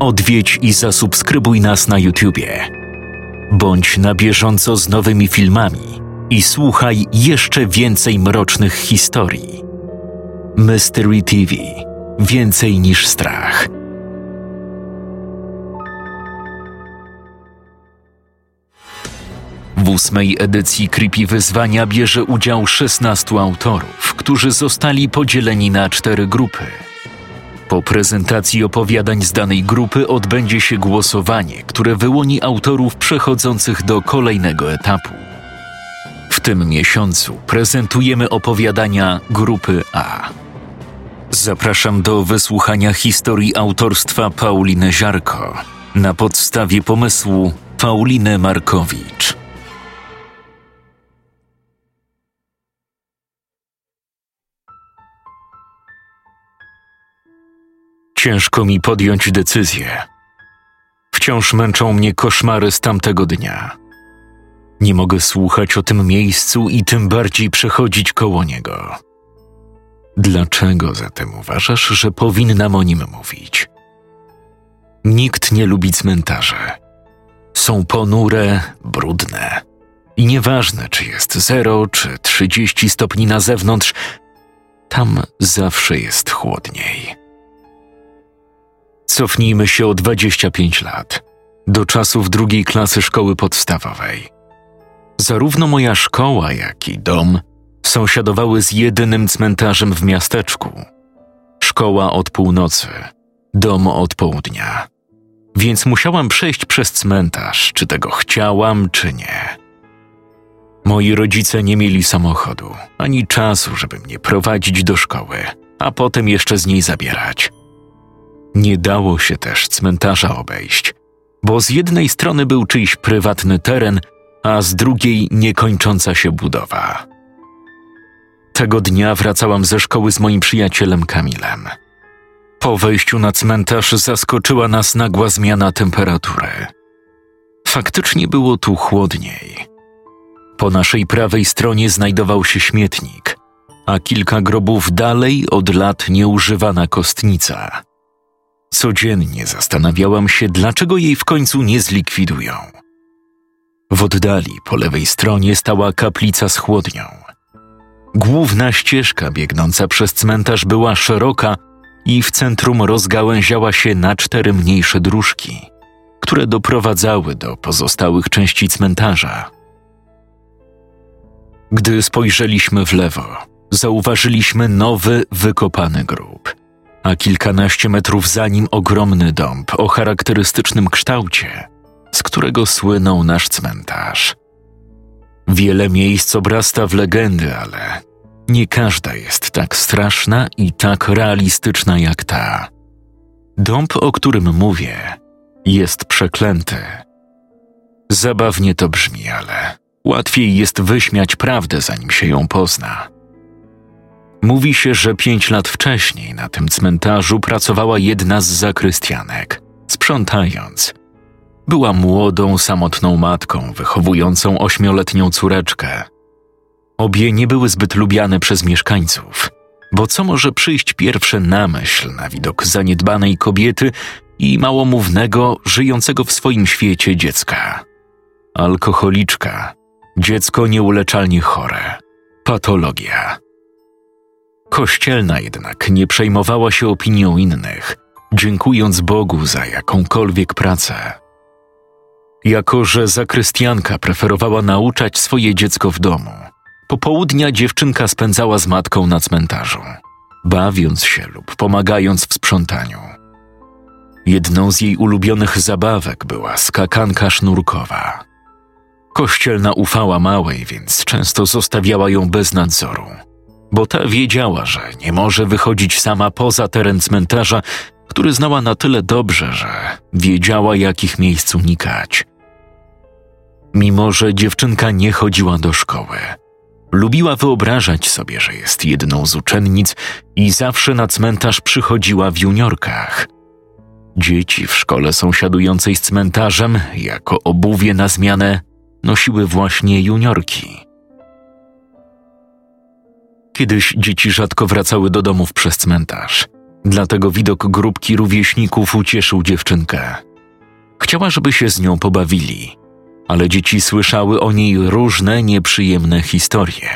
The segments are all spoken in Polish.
Odwiedź i zasubskrybuj nas na YouTubie. Bądź na bieżąco z nowymi filmami i słuchaj jeszcze więcej mrocznych historii. Mystery TV Więcej niż strach. W ósmej edycji Creepy Wyzwania bierze udział 16 autorów, którzy zostali podzieleni na cztery grupy. Po prezentacji opowiadań z danej grupy odbędzie się głosowanie, które wyłoni autorów przechodzących do kolejnego etapu. W tym miesiącu prezentujemy opowiadania grupy A. Zapraszam do wysłuchania historii autorstwa Pauliny Ziarko na podstawie pomysłu Pauliny Markowicz. Ciężko mi podjąć decyzję. Wciąż męczą mnie koszmary z tamtego dnia. Nie mogę słuchać o tym miejscu i tym bardziej przechodzić koło niego. Dlaczego zatem uważasz, że powinnam o nim mówić? Nikt nie lubi cmentarze. Są ponure, brudne. I nieważne, czy jest zero, czy trzydzieści stopni na zewnątrz, tam zawsze jest chłodniej. Cofnijmy się o 25 lat, do czasów drugiej klasy szkoły podstawowej. Zarówno moja szkoła, jak i dom sąsiadowały z jedynym cmentarzem w miasteczku. Szkoła od północy, dom od południa. Więc musiałam przejść przez cmentarz, czy tego chciałam, czy nie. Moi rodzice nie mieli samochodu, ani czasu, żeby mnie prowadzić do szkoły, a potem jeszcze z niej zabierać. Nie dało się też cmentarza obejść, bo z jednej strony był czyjś prywatny teren, a z drugiej niekończąca się budowa. Tego dnia wracałam ze szkoły z moim przyjacielem Kamilem. Po wejściu na cmentarz zaskoczyła nas nagła zmiana temperatury. Faktycznie było tu chłodniej. Po naszej prawej stronie znajdował się śmietnik, a kilka grobów dalej od lat nieużywana kostnica. Codziennie zastanawiałam się, dlaczego jej w końcu nie zlikwidują. W oddali po lewej stronie stała kaplica z chłodnią. Główna ścieżka biegnąca przez cmentarz była szeroka i w centrum rozgałęziała się na cztery mniejsze dróżki, które doprowadzały do pozostałych części cmentarza. Gdy spojrzeliśmy w lewo, zauważyliśmy nowy, wykopany grób, a kilkanaście metrów za nim ogromny dąb o charakterystycznym kształcie, z którego słynął nasz cmentarz. Wiele miejsc obrasta w legendy, ale nie każda jest tak straszna i tak realistyczna jak ta. Dąb, o którym mówię, jest przeklęty. Zabawnie to brzmi, ale łatwiej jest wyśmiać prawdę, zanim się ją pozna. Mówi się, że pięć lat wcześniej na tym cmentarzu pracowała jedna z zakrystianek, sprzątając. Była młodą, samotną matką, wychowującą ośmioletnią córeczkę. Obie nie były zbyt lubiane przez mieszkańców, bo co może przyjść pierwsze na myśl na widok zaniedbanej kobiety i małomównego, żyjącego w swoim świecie dziecka? Alkoholiczka, dziecko nieuleczalnie chore, patologia. Kościelna jednak nie przejmowała się opinią innych, dziękując Bogu za jakąkolwiek pracę. Jako, że zakrystianka preferowała nauczać swoje dziecko w domu, popołudnia dziewczynka spędzała z matką na cmentarzu, bawiąc się lub pomagając w sprzątaniu. Jedną z jej ulubionych zabawek była skakanka sznurkowa. Kościelna ufała małej, więc często zostawiała ją bez nadzoru, bo ta wiedziała, że nie może wychodzić sama poza teren cmentarza, który znała na tyle dobrze, że wiedziała, jakich miejsc unikać. Mimo, że dziewczynka nie chodziła do szkoły, lubiła wyobrażać sobie, że jest jedną z uczennic i zawsze na cmentarz przychodziła w juniorkach. Dzieci w szkole sąsiadującej z cmentarzem, jako obuwie na zmianę, nosiły właśnie juniorki. Kiedyś dzieci rzadko wracały do domów przez cmentarz. Dlatego widok grupki rówieśników ucieszył dziewczynkę. Chciała, żeby się z nią pobawili, ale dzieci słyszały o niej różne nieprzyjemne historie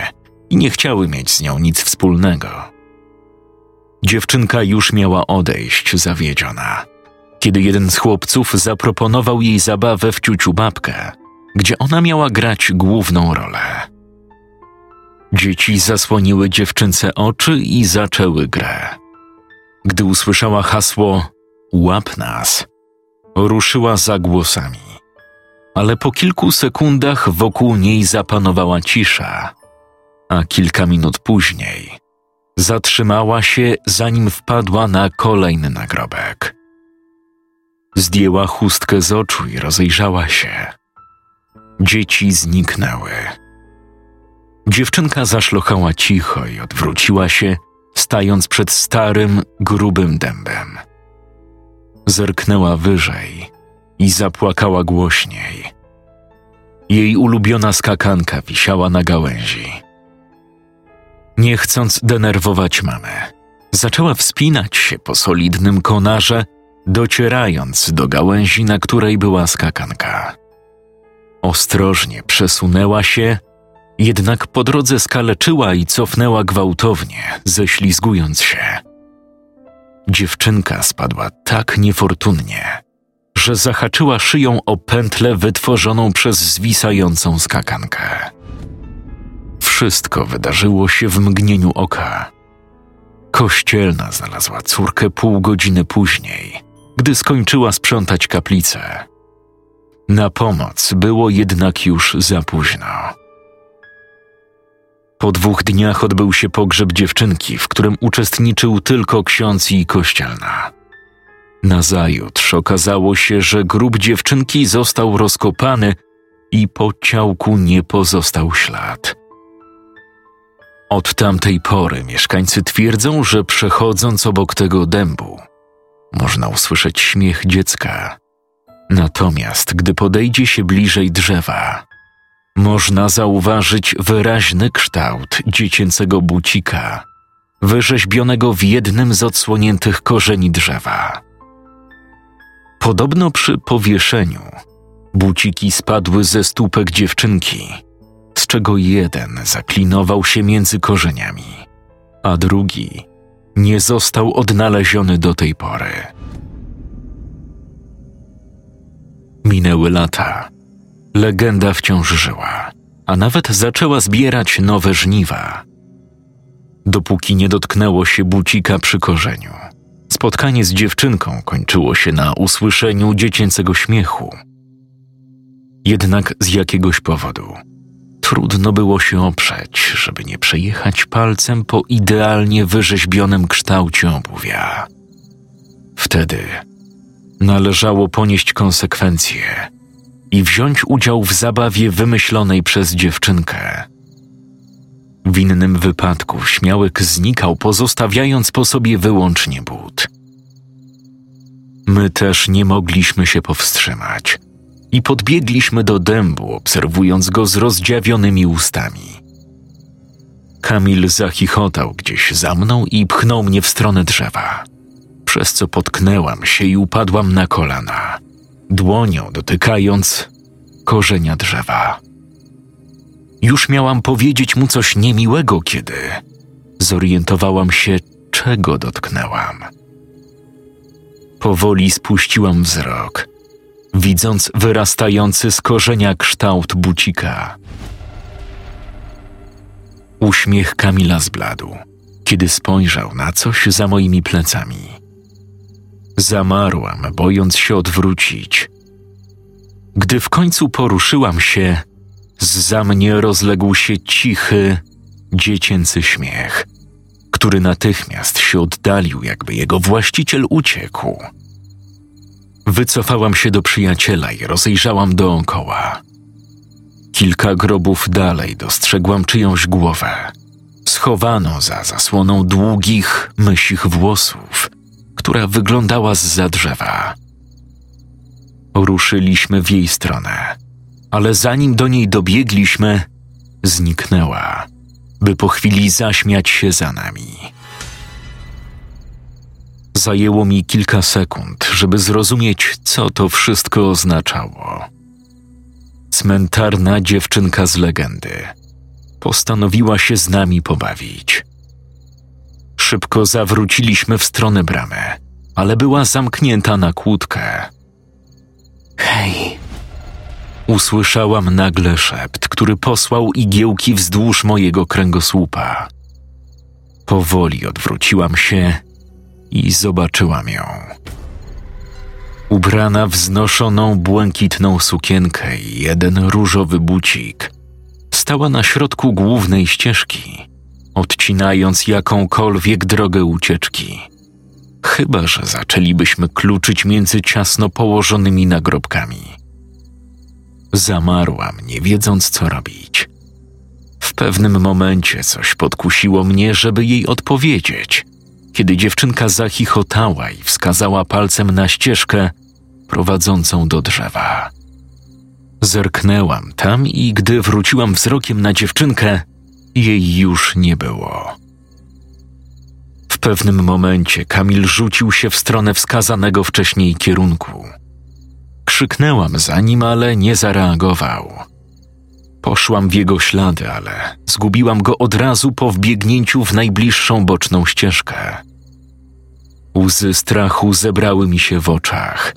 i nie chciały mieć z nią nic wspólnego. Dziewczynka już miała odejść zawiedziona, kiedy jeden z chłopców zaproponował jej zabawę w ciuciu babkę, gdzie ona miała grać główną rolę. Dzieci zasłoniły dziewczynce oczy i zaczęły grę. Gdy usłyszała hasło Łap nas, ruszyła za głosami. Ale po kilku sekundach wokół niej zapanowała cisza, a kilka minut później zatrzymała się, zanim wpadła na kolejny nagrobek. Zdjęła chustkę z oczu i rozejrzała się. Dzieci zniknęły. Dziewczynka zaszlochała cicho i odwróciła się, stając przed starym, grubym dębem. Zerknęła wyżej i zapłakała głośniej. Jej ulubiona skakanka wisiała na gałęzi. Nie chcąc denerwować mamy, zaczęła wspinać się po solidnym konarze, docierając do gałęzi, na której była skakanka. Ostrożnie przesunęła się, jednak po drodze skaleczyła i cofnęła gwałtownie, ześlizgując się. Dziewczynka spadła tak niefortunnie, że zahaczyła szyją o pętlę wytworzoną przez zwisającą skakankę. Wszystko wydarzyło się w mgnieniu oka. Kościelna znalazła córkę pół godziny później, gdy skończyła sprzątać kaplicę. Na pomoc było jednak już za późno. Po dwóch dniach odbył się pogrzeb dziewczynki, w którym uczestniczył tylko ksiądz i kościelna. Nazajutrz okazało się, że grób dziewczynki został rozkopany i po ciałku nie pozostał ślad. Od tamtej pory mieszkańcy twierdzą, że przechodząc obok tego dębu, można usłyszeć śmiech dziecka. Natomiast gdy podejdzie się bliżej drzewa, można zauważyć wyraźny kształt dziecięcego bucika, wyrzeźbionego w jednym z odsłoniętych korzeni drzewa. Podobno przy powieszeniu buciki spadły ze stópek dziewczynki, z czego jeden zaklinował się między korzeniami, a drugi nie został odnaleziony do tej pory. Minęły lata. Legenda wciąż żyła, a nawet zaczęła zbierać nowe żniwa. Dopóki nie dotknęło się bucika przy korzeniu, spotkanie z dziewczynką kończyło się na usłyszeniu dziecięcego śmiechu. Jednak z jakiegoś powodu trudno było się oprzeć, żeby nie przejechać palcem po idealnie wyrzeźbionym kształcie obuwia. Wtedy należało ponieść konsekwencje i wziąć udział w zabawie wymyślonej przez dziewczynkę. W innym wypadku śmiałek znikał, pozostawiając po sobie wyłącznie but. My też nie mogliśmy się powstrzymać i podbiegliśmy do dębu, obserwując go z rozdziawionymi ustami. Kamil zachichotał gdzieś za mną i pchnął mnie w stronę drzewa, przez co potknęłam się i upadłam na kolana, dłonią dotykając korzenia drzewa. Już miałam powiedzieć mu coś niemiłego, kiedy zorientowałam się, czego dotknęłam. Powoli spuściłam wzrok, widząc wyrastający z korzenia kształt bucika. Uśmiech Kamila zbladł, kiedy spojrzał na coś za moimi plecami. Zamarłam, bojąc się odwrócić. Gdy w końcu poruszyłam się, za mnie rozległ się cichy, dziecięcy śmiech, który natychmiast się oddalił, jakby jego właściciel uciekł. Wycofałam się do przyjaciela i rozejrzałam dookoła. Kilka grobów dalej dostrzegłam czyjąś głowę. Schowano za zasłoną długich, mysich włosów, która wyglądała z za drzewa. Ruszyliśmy w jej stronę, ale zanim do niej dobiegliśmy, zniknęła, by po chwili zaśmiać się za nami. Zajęło mi kilka sekund, żeby zrozumieć, co to wszystko oznaczało. Cmentarna dziewczynka z legendy postanowiła się z nami pobawić. Szybko zawróciliśmy w stronę bramy, ale była zamknięta na kłódkę. Hej! Usłyszałam nagle szept, który posłał igiełki wzdłuż mojego kręgosłupa. Powoli odwróciłam się i zobaczyłam ją. Ubrana w znoszoną błękitną sukienkę i jeden różowy bucik, stała na środku głównej ścieżki, odcinając jakąkolwiek drogę ucieczki. Chyba, że zaczęlibyśmy kluczyć między ciasno położonymi nagrobkami. Zamarłam, nie wiedząc co robić. W pewnym momencie coś podkusiło mnie, żeby jej odpowiedzieć, kiedy dziewczynka zachichotała i wskazała palcem na ścieżkę prowadzącą do drzewa. Zerknęłam tam i gdy wróciłam wzrokiem na dziewczynkę, jej już nie było. W pewnym momencie Kamil rzucił się w stronę wskazanego wcześniej kierunku. Krzyknęłam za nim, ale nie zareagował. Poszłam w jego ślady, ale zgubiłam go od razu po wbiegnięciu w najbliższą boczną ścieżkę. Łzy strachu zebrały mi się w oczach.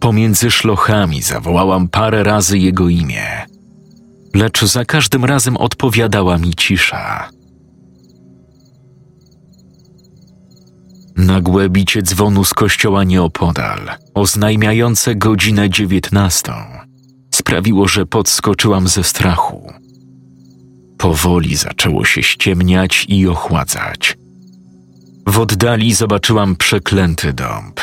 Pomiędzy szlochami zawołałam parę razy jego imię, lecz za każdym razem odpowiadała mi cisza. Nagłe bicie dzwonu z kościoła nieopodal, oznajmiające godzinę dziewiętnastą, sprawiło, że podskoczyłam ze strachu. Powoli zaczęło się ściemniać i ochładzać. W oddali zobaczyłam przeklęty dąb.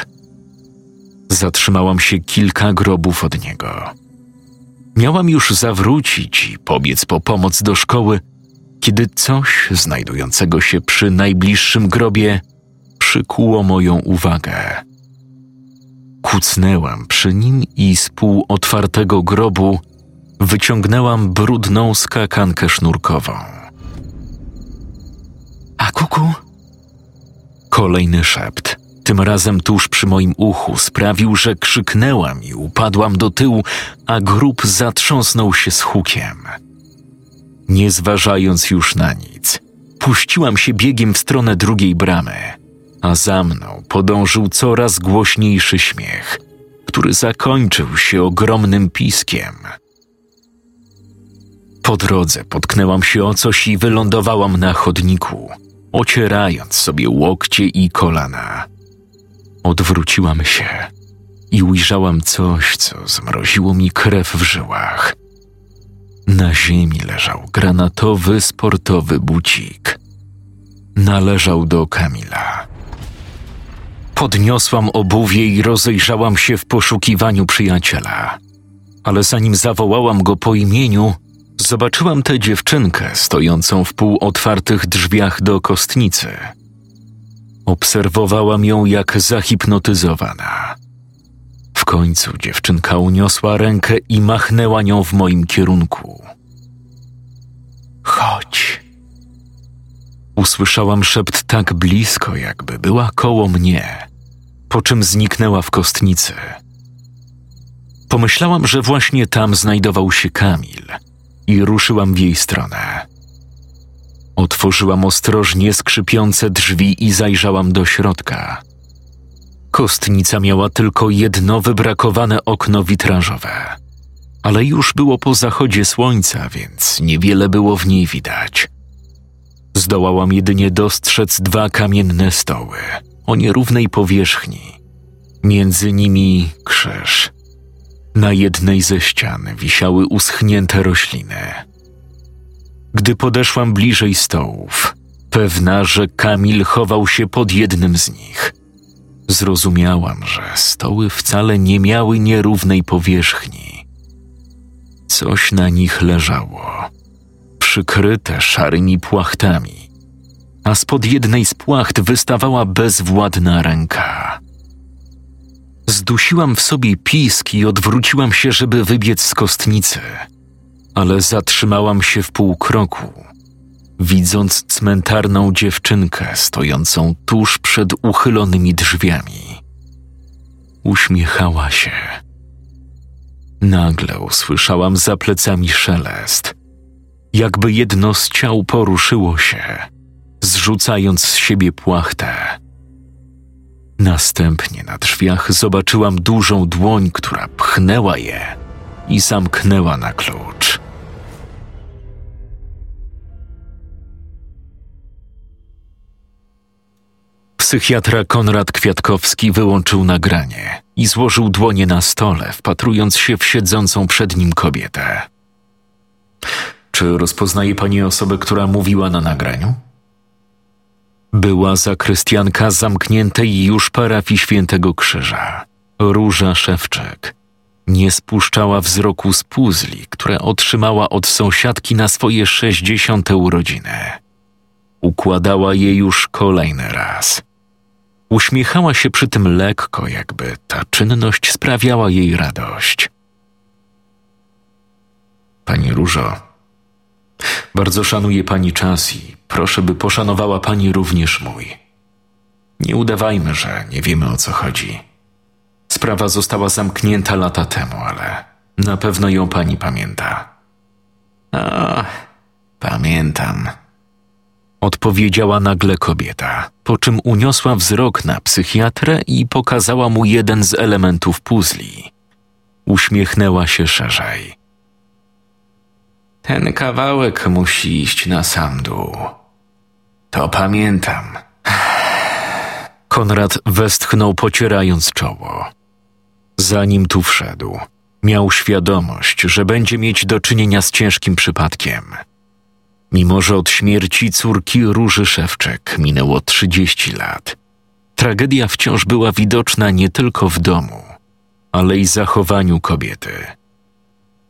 Zatrzymałam się kilka grobów od niego. Miałam już zawrócić i pobiec po pomoc do szkoły, kiedy coś znajdującego się przy najbliższym grobie przykuło moją uwagę. Kucnęłam przy nim i z pół otwartego grobu wyciągnęłam brudną skakankę sznurkową. A kuku? Kolejny szept, tym razem tuż przy moim uchu, sprawił, że krzyknęłam i upadłam do tyłu, a grób zatrząsnął się z hukiem. Nie zważając już na nic, puściłam się biegiem w stronę drugiej bramy, a za mną podążył coraz głośniejszy śmiech, który zakończył się ogromnym piskiem. Po drodze potknęłam się o coś i wylądowałam na chodniku, ocierając sobie łokcie i kolana. Odwróciłam się i ujrzałam coś, co zmroziło mi krew w żyłach. Na ziemi leżał granatowy sportowy bucik. Należał do Kamila. Podniosłam obuwie i rozejrzałam się w poszukiwaniu przyjaciela. Ale zanim zawołałam go po imieniu, zobaczyłam tę dziewczynkę stojącą w półotwartych drzwiach do kostnicy. Obserwowałam ją jak zahipnotyzowana. W końcu dziewczynka uniosła rękę i machnęła nią w moim kierunku. Chodź. Usłyszałam szept tak blisko, jakby była koło mnie, po czym zniknęła w kostnicy. Pomyślałam, że właśnie tam znajdował się Kamil i ruszyłam w jej stronę. Otworzyłam ostrożnie skrzypiące drzwi i zajrzałam do środka. Kostnica miała tylko jedno wybrakowane okno witrażowe, ale już było po zachodzie słońca, więc niewiele było w niej widać. Zdołałam jedynie dostrzec dwa kamienne stoły o nierównej powierzchni. Między nimi krzyż. Na jednej ze ścian wisiały uschnięte rośliny. Gdy podeszłam bliżej stołów, pewna, że Kamil chował się pod jednym z nich, zrozumiałam, że stoły wcale nie miały nierównej powierzchni. Coś na nich leżało, przykryte szarymi płachtami, a spod jednej z płacht wystawała bezwładna ręka. Zdusiłam w sobie pisk i odwróciłam się, żeby wybiec z kostnicy, ale zatrzymałam się w pół kroku, widząc cmentarną dziewczynkę stojącą tuż przed uchylonymi drzwiami. Uśmiechała się. Nagle usłyszałam za plecami szelest, jakby jedno z ciał poruszyło się, zrzucając z siebie płachtę. Następnie na drzwiach zobaczyłam dużą dłoń, która pchnęła je i zamknęła na klucz. Psychiatra Konrad Kwiatkowski wyłączył nagranie i złożył dłonie na stole, wpatrując się w siedzącą przed nim kobietę. Czy rozpoznaje pani osobę, która mówiła na nagraniu? Była zakrystianka zamkniętej już parafii Świętego Krzyża, Róża Szewczyk. Nie spuszczała wzroku z puzli, które otrzymała od sąsiadki na swoje sześćdziesiąte urodziny. Układała je już kolejny raz. Uśmiechała się przy tym lekko, jakby ta czynność sprawiała jej radość. Pani Różo, bardzo szanuję pani czas i proszę, by poszanowała pani również mój. Nie udawajmy, że nie wiemy o co chodzi. Sprawa została zamknięta lata temu, ale na pewno ją pani pamięta. A, pamiętam odpowiedziała nagle kobieta, po czym uniosła wzrok na psychiatrę i pokazała mu jeden z elementów puzli. Uśmiechnęła się szerzej. Ten kawałek musi iść na sam dół. To pamiętam. Konrad westchnął, pocierając czoło. Zanim tu wszedł, miał świadomość, że będzie mieć do czynienia z ciężkim przypadkiem – Mimo, że od śmierci córki Róży Szewczek minęło 30 lat, tragedia wciąż była widoczna nie tylko w domu, ale i zachowaniu kobiety.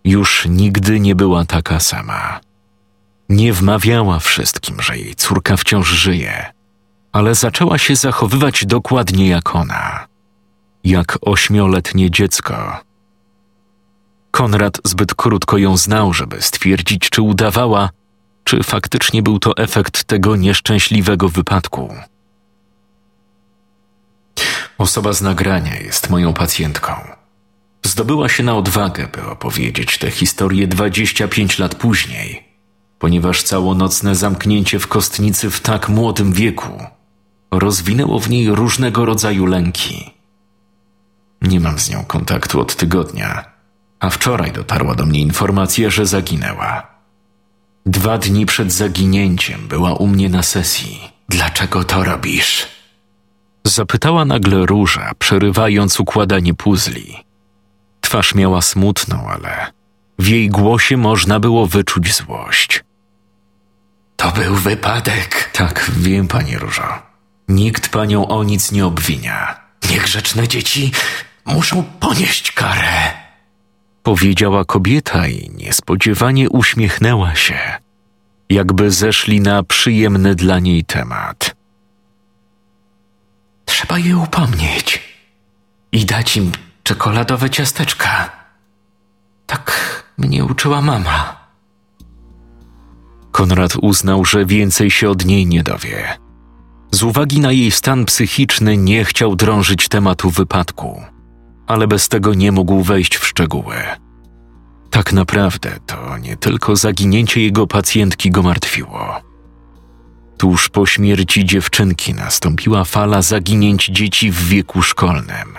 Już nigdy nie była taka sama. Nie wmawiała wszystkim, że jej córka wciąż żyje, ale zaczęła się zachowywać dokładnie jak ona, jak ośmioletnie dziecko. Konrad zbyt krótko ją znał, żeby stwierdzić, czy udawała, czy faktycznie był to efekt tego nieszczęśliwego wypadku. Osoba z nagrania jest moją pacjentką. Zdobyła się na odwagę, by opowiedzieć tę historię 25 lat później, ponieważ całonocne zamknięcie w kostnicy w tak młodym wieku rozwinęło w niej różnego rodzaju lęki. Nie mam z nią kontaktu od tygodnia, a wczoraj dotarła do mnie informacja, że zaginęła. Dwa dni przed zaginięciem była u mnie na sesji. Dlaczego to robisz? Zapytała nagle róża, przerywając układanie puzli. Twarz miała smutną, ale w jej głosie można było wyczuć złość. To był wypadek. Tak, wiem, pani różo. Nikt panią o nic nie obwinia. Niegrzeczne dzieci muszą ponieść karę powiedziała kobieta i niespodziewanie uśmiechnęła się, jakby zeszli na przyjemny dla niej temat. Trzeba je upomnieć i dać im czekoladowe ciasteczka. Tak mnie uczyła mama. Konrad uznał, że więcej się od niej nie dowie. Z uwagi na jej stan psychiczny nie chciał drążyć tematu wypadku ale bez tego nie mógł wejść w szczegóły. Tak naprawdę to nie tylko zaginięcie jego pacjentki go martwiło. Tuż po śmierci dziewczynki nastąpiła fala zaginięć dzieci w wieku szkolnym,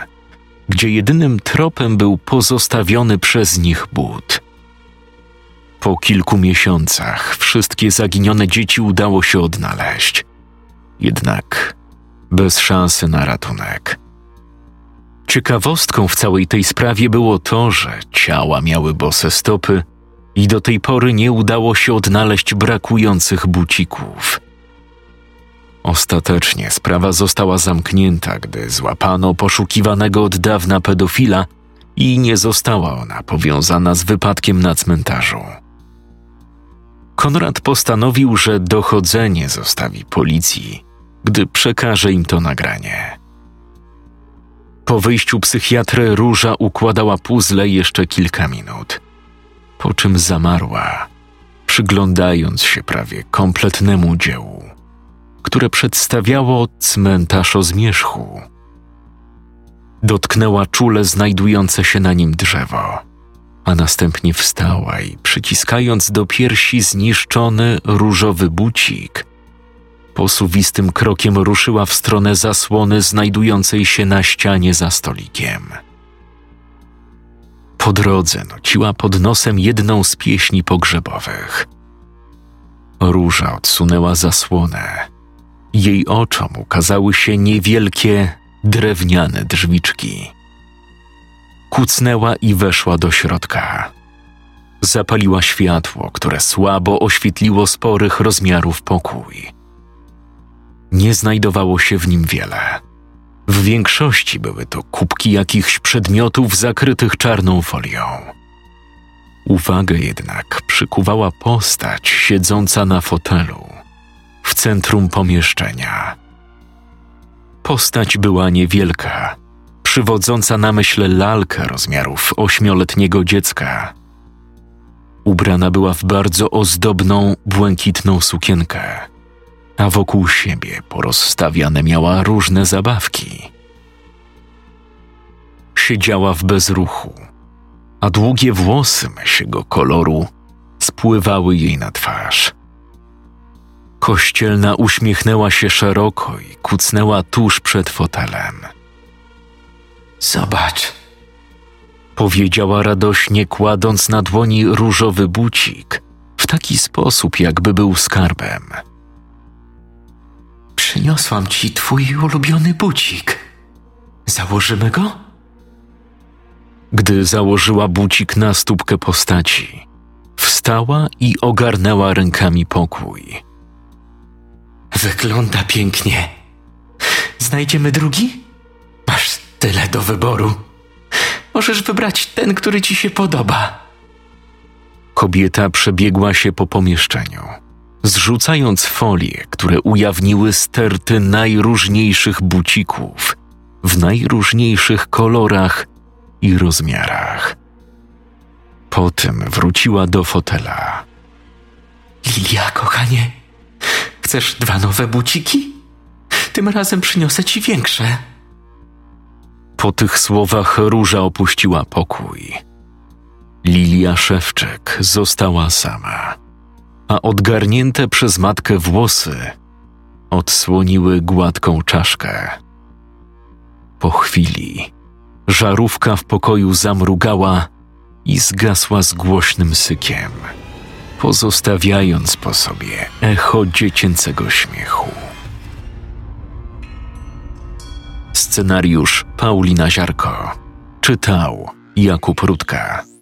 gdzie jedynym tropem był pozostawiony przez nich but. Po kilku miesiącach wszystkie zaginione dzieci udało się odnaleźć, jednak bez szansy na ratunek. Ciekawostką w całej tej sprawie było to, że ciała miały bose stopy i do tej pory nie udało się odnaleźć brakujących bucików. Ostatecznie sprawa została zamknięta, gdy złapano poszukiwanego od dawna pedofila i nie została ona powiązana z wypadkiem na cmentarzu. Konrad postanowił, że dochodzenie zostawi policji, gdy przekaże im to nagranie. Po wyjściu psychiatry Róża układała puzzle jeszcze kilka minut, po czym zamarła, przyglądając się prawie kompletnemu dziełu, które przedstawiało cmentarz o zmierzchu. Dotknęła czule znajdujące się na nim drzewo, a następnie wstała i przyciskając do piersi zniszczony różowy bucik, posuwistym krokiem ruszyła w stronę zasłony znajdującej się na ścianie za stolikiem. Po drodze nociła pod nosem jedną z pieśni pogrzebowych. Róża odsunęła zasłonę. Jej oczom ukazały się niewielkie, drewniane drzwiczki. Kucnęła i weszła do środka. Zapaliła światło, które słabo oświetliło sporych rozmiarów pokój. Nie znajdowało się w nim wiele. W większości były to kubki jakichś przedmiotów zakrytych czarną folią. Uwagę jednak przykuwała postać siedząca na fotelu w centrum pomieszczenia. Postać była niewielka, przywodząca na myśl lalkę rozmiarów ośmioletniego dziecka. Ubrana była w bardzo ozdobną, błękitną sukienkę, a wokół siebie porozstawiane miała różne zabawki. Siedziała w bezruchu, a długie włosy mysiego koloru spływały jej na twarz. Kościelna uśmiechnęła się szeroko i kucnęła tuż przed fotelem. Zobacz. Powiedziała radośnie, kładąc na dłoni różowy bucik, w taki sposób, jakby był skarbem. Przyniosłam ci twój ulubiony bucik. Założymy go? Gdy założyła bucik na stópkę postaci, wstała i ogarnęła rękami pokój. Wygląda pięknie. Znajdziemy drugi? Masz tyle do wyboru. Możesz wybrać ten, który ci się podoba. Kobieta przebiegła się po pomieszczeniu, zrzucając folie, które ujawniły sterty najróżniejszych bucików w najróżniejszych kolorach i rozmiarach. Potem wróciła do fotela. Lilia, kochanie, chcesz dwa nowe buciki? Tym razem przyniosę ci większe. Po tych słowach róża opuściła pokój. Lilia Szewczek została sama, a odgarnięte przez matkę włosy odsłoniły gładką czaszkę. Po chwili żarówka w pokoju zamrugała i zgasła z głośnym sykiem, pozostawiając po sobie echo dziecięcego śmiechu. Scenariusz Paulina Ziarko. Czytał Jakub Rutka.